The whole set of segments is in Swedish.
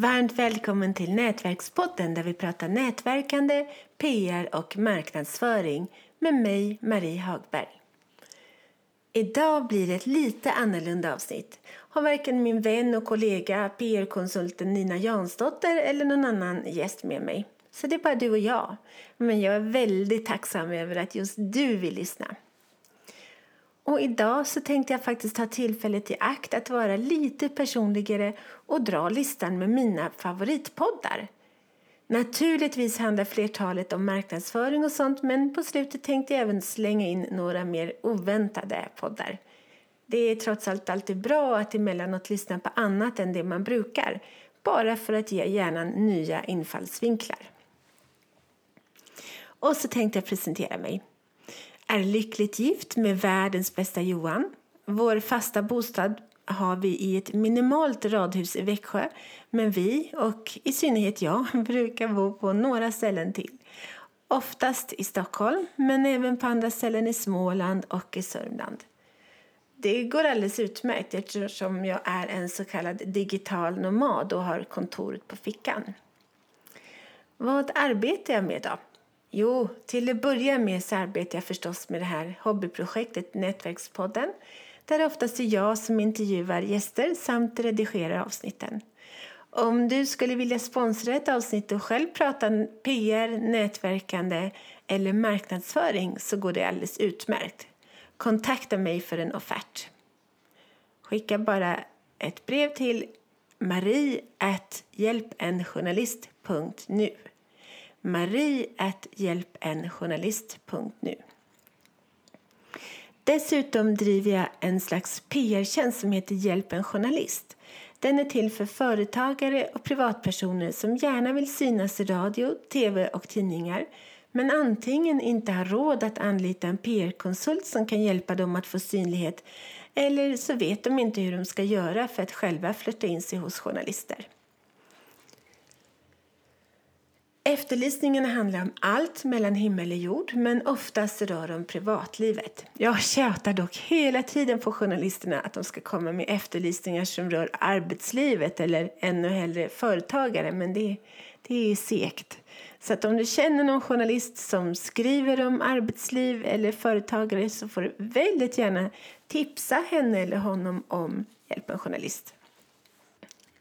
Varmt välkommen till Nätverkspodden där vi pratar nätverkande, PR och marknadsföring med mig, Marie Hagberg. Idag blir det ett lite annorlunda avsnitt. Har varken min vän och kollega PR-konsulten Nina Jansdotter eller någon annan gäst med mig. Så det är bara du och jag. Men jag är väldigt tacksam över att just du vill lyssna. Och idag så tänkte jag faktiskt ta tillfället i akt att vara lite personligare och dra listan med mina favoritpoddar. Naturligtvis handlar flertalet om marknadsföring och sånt men på slutet tänkte jag även slänga in några mer oväntade poddar. Det är trots allt alltid bra att emellanåt lyssna på annat än det man brukar bara för att ge hjärnan nya infallsvinklar. Och så tänkte jag presentera mig är lyckligt gift med världens bästa Johan. Vår fasta bostad har vi i ett minimalt radhus i Växjö men vi, och i synnerhet jag, brukar bo på några ställen till. Oftast i Stockholm, men även på andra ställen i Småland och i Sörmland. Det går alldeles utmärkt eftersom jag är en så kallad digital nomad och har kontoret på fickan. Vad arbetar jag med då? Jo, till att börja med så arbetar jag förstås med det här hobbyprojektet Nätverkspodden där det oftast är jag som intervjuar gäster samt redigerar avsnitten. Om du skulle vilja sponsra ett avsnitt och själv prata PR, nätverkande eller marknadsföring så går det alldeles utmärkt. Kontakta mig för en offert. Skicka bara ett brev till marie.hjälpenjournalist.nu marie.hjälpenjournalist.nu Dessutom driver jag en slags PR-tjänst som heter Hjälp en journalist. Den är till för företagare och privatpersoner som gärna vill synas i radio, tv och tidningar men antingen inte har råd att anlita en PR-konsult som kan hjälpa dem att få synlighet eller så vet de inte hur de ska göra för att själva flytta in sig hos journalister. Efterlysningarna handlar om allt mellan himmel och jord, men oftast rör de privatlivet. Jag tjatar dock hela tiden på journalisterna att de ska komma med efterlysningar som rör arbetslivet eller ännu hellre företagare, men det, det är segt. Så att om du känner någon journalist som skriver om arbetsliv eller företagare så får du väldigt gärna tipsa henne eller honom om Hjälp en journalist.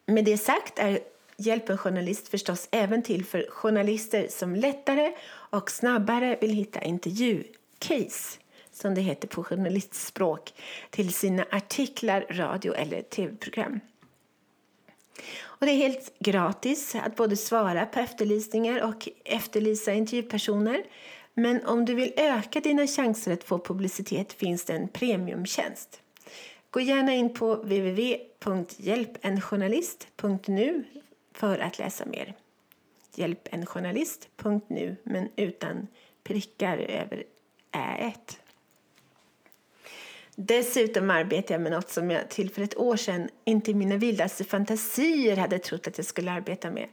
Med det sagt är Hjälp en journalist förstås även till för journalister som lättare och snabbare vill hitta intervjucase, som det heter på journalistspråk, till sina artiklar, radio eller tv-program. Och det är helt gratis att både svara på efterlysningar och efterlysa intervjupersoner. Men om du vill öka dina chanser att få publicitet finns det en premiumtjänst. Gå gärna in på www.hjälpenjournalist.nu för att läsa mer. Hjälpenjournalist.nu men utan prickar över ä1. Dessutom arbetar jag med något som jag till för ett år sedan inte i mina vildaste fantasier hade trott att jag skulle arbeta med.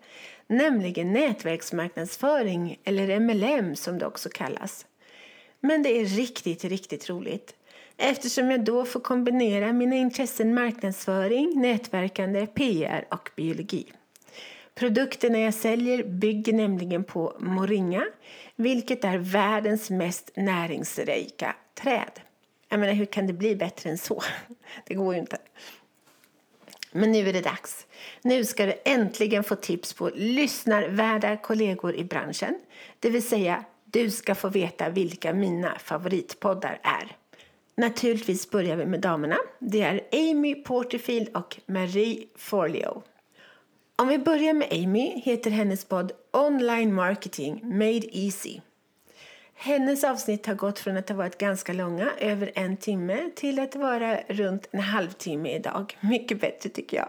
Nämligen nätverksmarknadsföring, eller MLM som det också kallas. Men det är riktigt, riktigt roligt. Eftersom jag då får kombinera mina intressen marknadsföring, nätverkande, PR och biologi. Produkterna jag säljer bygger nämligen på moringa, vilket är världens mest näringsrika träd. Jag menar, hur kan det bli bättre än så? Det går ju inte. Men nu är det dags. Nu ska du äntligen få tips på lyssnarvärda kollegor i branschen. Det vill säga, du ska få veta vilka mina favoritpoddar är. Naturligtvis börjar vi med damerna. Det är Amy Porterfield och Marie Forleo. Om vi börjar med Amy heter hennes podd Online Marketing Made Easy. Hennes avsnitt har gått från att ha varit ganska långa, över en timme, till att vara runt en halvtimme idag. Mycket bättre tycker jag.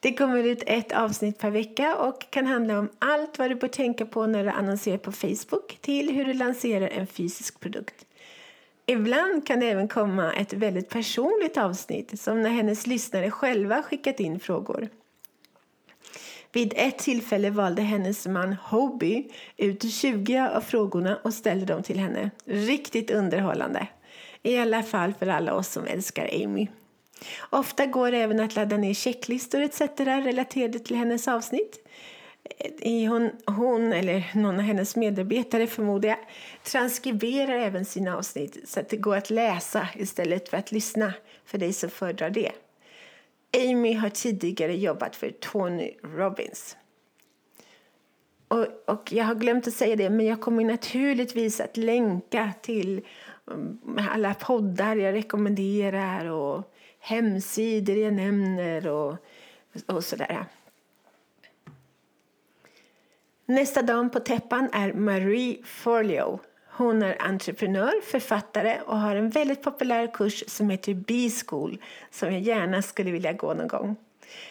Det kommer ut ett avsnitt per vecka och kan handla om allt vad du bör tänka på när du annonserar på Facebook till hur du lanserar en fysisk produkt. Ibland kan det även komma ett väldigt personligt avsnitt som när hennes lyssnare själva skickat in frågor. Vid ett tillfälle valde hennes man Hobby ut 20 av frågorna och ställde dem till henne. Riktigt underhållande. I alla fall för alla oss som älskar Amy. Ofta går det även att ladda ner checklistor etc. relaterade till hennes avsnitt. Hon, hon, eller någon av hennes medarbetare förmodar jag, transkriberar även sina avsnitt så att det går att läsa istället för att lyssna för dig som föredrar det. Amy har tidigare jobbat för Tony Robbins. Och, och, jag har glömt att säga det, men jag kommer naturligtvis att länka till mm, alla poddar jag rekommenderar och hemsidor jag nämner och, och sådär. Nästa dam på täppan är Marie Forleo. Hon är entreprenör, författare och har en väldigt populär kurs som heter B-school som jag gärna skulle vilja gå någon gång.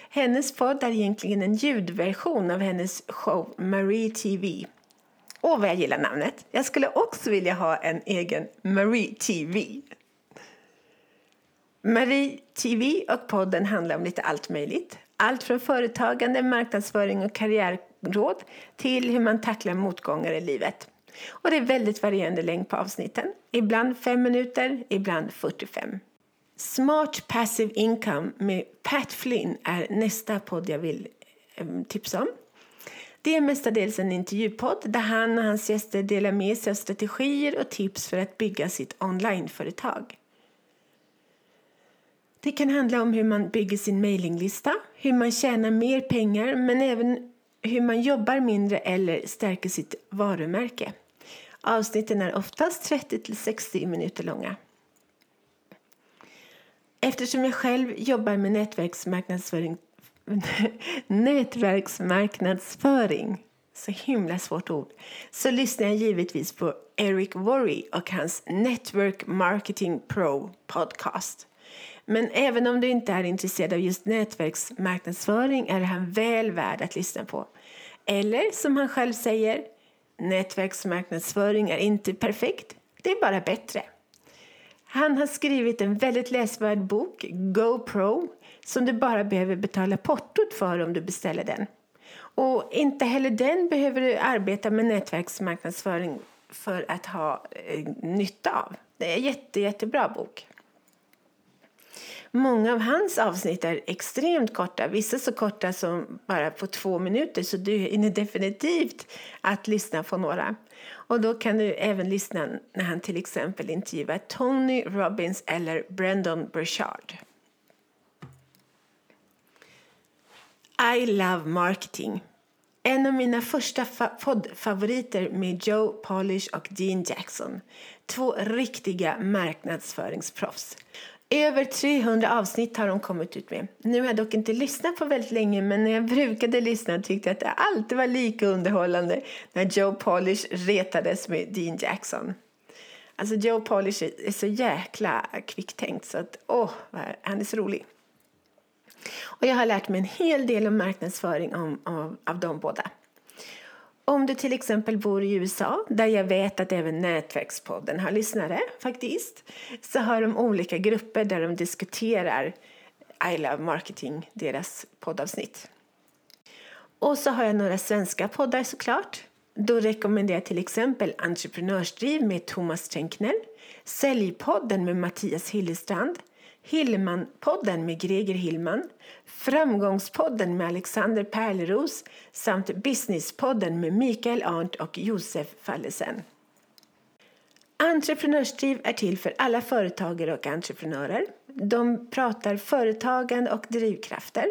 Hennes podd är egentligen en ljudversion av hennes show Marie TV. Åh, vad jag gillar namnet! Jag skulle också vilja ha en egen Marie TV. Marie TV och podden handlar om lite allt möjligt. Allt från företagande, marknadsföring och karriärråd till hur man tacklar motgångar i livet. Och det är väldigt varierande längd på avsnitten. Ibland 5 minuter, ibland 45. Smart Passive Income med Pat Flynn är nästa podd jag vill ehm, tipsa om. Det är mestadels en intervjupodd där han och hans gäster delar med sig av strategier och tips för att bygga sitt onlineföretag. Det kan handla om hur man bygger sin mailinglista, hur man tjänar mer pengar men även hur man jobbar mindre eller stärker sitt varumärke. Avsnitten är oftast 30-60 minuter långa. Eftersom jag själv jobbar med nätverksmarknadsföring, nätverksmarknadsföring så himla svårt ord, så lyssnar jag givetvis på Eric Worry och hans Network Marketing Pro podcast. Men även om du inte är intresserad av just nätverksmarknadsföring är han väl värd att lyssna på. Eller som han själv säger, nätverksmarknadsföring är inte perfekt, det är bara bättre. Han har skrivit en väldigt läsvärd bok, GoPro, som du bara behöver betala portot för om du beställer den. Och inte heller den behöver du arbeta med nätverksmarknadsföring för att ha eh, nytta av. Det är en jätte, jättebra bok. Många av hans avsnitt är extremt korta, vissa så korta som bara på två minuter så du hinner definitivt att lyssna på några. Och då kan du även lyssna när han till exempel intervjuar Tony Robbins eller Brandon Burchard. I love marketing. En av mina första poddfavoriter med Joe Polish och Dean Jackson. Två riktiga marknadsföringsproffs. Över 300 avsnitt har de kommit ut med. Nu har jag dock inte lyssnat på väldigt länge men när jag brukade lyssna tyckte jag att det alltid var lika underhållande när Joe Polish retades med Dean Jackson. Alltså Joe Polish är så jäkla kvicktänkt så att åh, han är så rolig. Och jag har lärt mig en hel del om marknadsföring av, av, av de båda. Om du till exempel bor i USA, där jag vet att även Nätverkspodden har lyssnare faktiskt, så har de olika grupper där de diskuterar I Love Marketing, deras poddavsnitt. Och så har jag några svenska poddar såklart. Då rekommenderar jag till exempel Entreprenörsdriv med Thomas Tänkner, Säljpodden med Mattias Hillestrand, Hillman-podden med Greger Hillman, Framgångspodden med Alexander Pärleros samt Businesspodden med Mikael Arndt och Josef Fallesen. Entreprenörsdriv är till för alla företagare och entreprenörer. De pratar företagande och drivkrafter.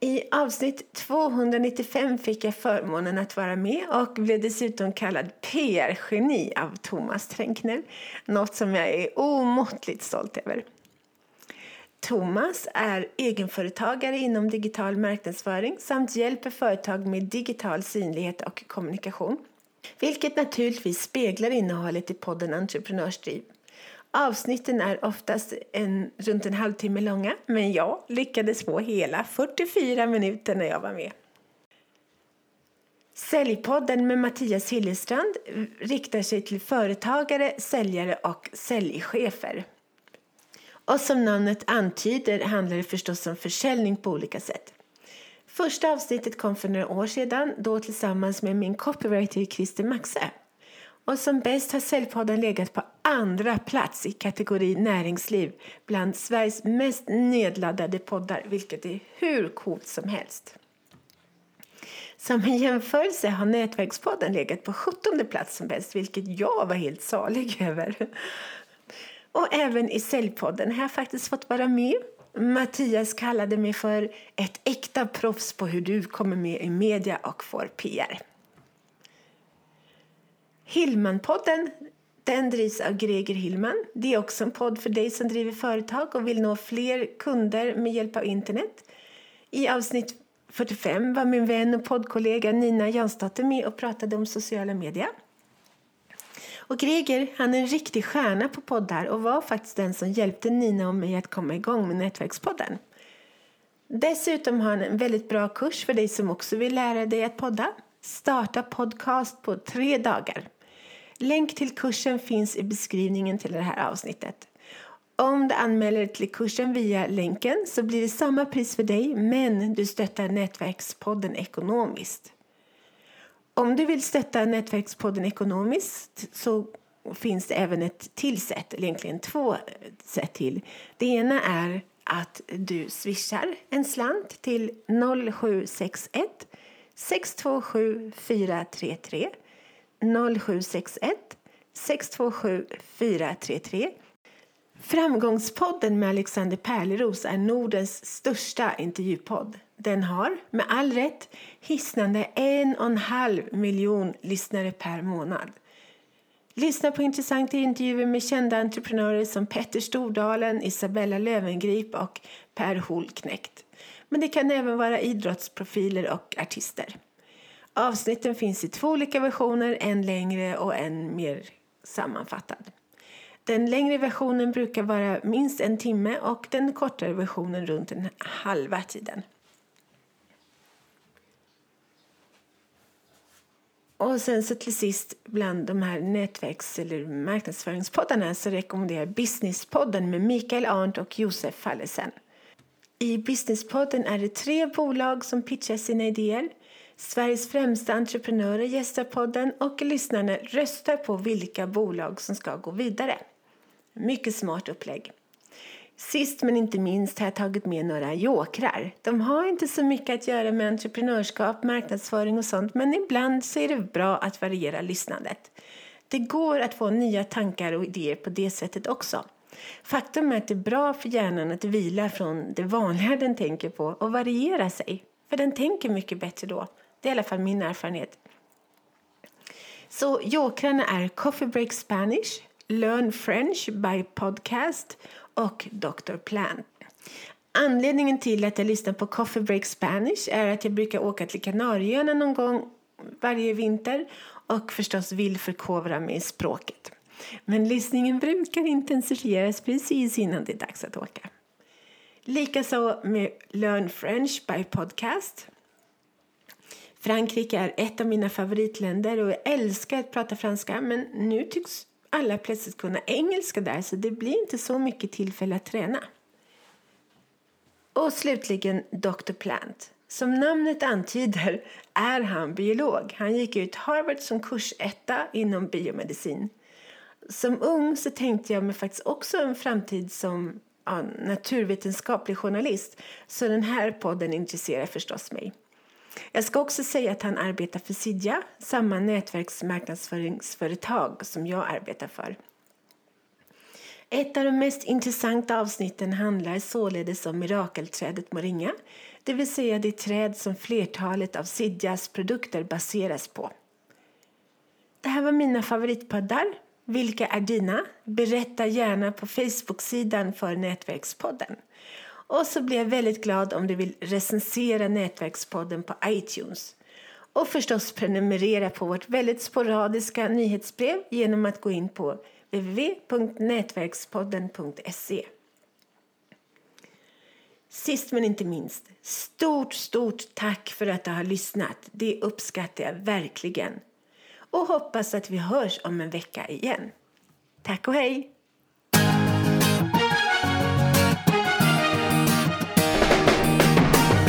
I avsnitt 295 fick jag förmånen att vara med och blev dessutom kallad PR-geni av Thomas Tränkner. Något som jag är omåttligt stolt över. Thomas är egenföretagare inom digital marknadsföring samt hjälper företag med digital synlighet och kommunikation. Vilket naturligtvis speglar innehållet i podden Entreprenörsdriv. Avsnitten är oftast en, runt en halvtimme långa men jag lyckades få hela 44 minuter när jag var med. Säljpodden med Mattias Hillestrand riktar sig till företagare, säljare och säljchefer. Och som namnet antyder handlar det förstås om försäljning på olika sätt. Första avsnittet kom för några år sedan, då tillsammans med min copywriter Christer Maxe. Och som bäst har Säljpodden legat på andra plats i kategori näringsliv bland Sveriges mest nedladdade poddar, vilket är hur coolt som helst. Som en jämförelse har Nätverkspodden legat på 17 plats som bäst, vilket jag var helt salig över. Och även i Säljpodden har jag faktiskt fått vara med. Mattias kallade mig för ett äkta proffs på hur du kommer med i media och får PR. Hillmanpodden den drivs av Greger Hillman. Det är också en podd för dig som driver företag och vill nå fler kunder med hjälp av internet. I avsnitt 45 var min vän och poddkollega Nina Jansdotter med och pratade om sociala medier. Och Greger han är en riktig stjärna på poddar och var faktiskt den som hjälpte Nina och mig att komma igång med Nätverkspodden. Dessutom har han en väldigt bra kurs för dig som också vill lära dig att podda. Starta podcast på tre dagar. Länk till kursen finns i beskrivningen till det här avsnittet. Om du anmäler dig till kursen via länken så blir det samma pris för dig men du stöttar Nätverkspodden ekonomiskt. Om du vill stötta Nätverkspodden ekonomiskt så finns det även ett till sätt, eller egentligen två eh, sätt till. Det ena är att du swishar en slant till 0761 627 433 0761 627 433 Framgångspodden med Alexander Pärleros är Nordens största intervjupodd. Den har, med all rätt, hisnande en och en halv miljon lyssnare per månad. Lyssna på intressanta intervjuer med kända entreprenörer som Petter Stordalen, Isabella Lövengrip och Per Holknekt. Men det kan även vara idrottsprofiler och artister. Avsnitten finns i två olika versioner, en längre och en mer sammanfattad. Den längre versionen brukar vara minst en timme och den kortare versionen runt en halva tiden. Och sen så till sist bland de här nätverks eller marknadsföringspoddarna så rekommenderar jag Businesspodden med Mikael Arndt och Josef Fallesen. I Businesspodden är det tre bolag som pitchar sina idéer. Sveriges främsta entreprenörer gästar podden och lyssnarna röstar på vilka bolag som ska gå vidare. Mycket smart upplägg. Sist men inte minst har jag tagit med några jokrar. De har inte så mycket att göra med entreprenörskap, marknadsföring och sånt men ibland så är det bra att variera lyssnandet. Det går att få nya tankar och idéer på det sättet också. Faktum är att det är bra för hjärnan att vila från det vanliga den tänker på och variera sig. För den tänker mycket bättre då. Det är i alla fall min erfarenhet. Så jokrarna är Coffee Break Spanish, Learn French by Podcast och Dr. Plant. Anledningen till att jag lyssnar på Coffee Break Spanish är att jag brukar åka till Kanarieöarna någon gång varje vinter och förstås vill förkovra mig i språket. Men lyssningen brukar intensifieras precis innan det är dags att åka. Likaså med Learn French by Podcast. Frankrike är ett av mina favoritländer och jag älskar att prata franska men nu tycks alla plötsligt kunna engelska där så det blir inte så mycket tillfälle att träna. Och slutligen Dr. Plant. Som namnet antyder är han biolog. Han gick ut Harvard som kursetta inom biomedicin. Som ung så tänkte jag mig faktiskt också en framtid som ja, naturvetenskaplig journalist så den här podden intresserar förstås mig. Jag ska också säga att han arbetar för Sidja, samma nätverksmarknadsföringsföretag som jag arbetar för. Ett av de mest intressanta avsnitten handlar således om mirakelträdet moringa, det vill säga det träd som flertalet av Sidjas produkter baseras på. Det här var mina favoritpoddar. Vilka är dina? Berätta gärna på Facebook-sidan för Nätverkspodden. Och så blir jag väldigt glad om du vill recensera Nätverkspodden på iTunes. Och förstås prenumerera på vårt väldigt sporadiska nyhetsbrev genom att gå in på www.nätverkspodden.se. Sist men inte minst, stort, stort tack för att du har lyssnat. Det uppskattar jag verkligen. Och hoppas att vi hörs om en vecka igen. Tack och hej!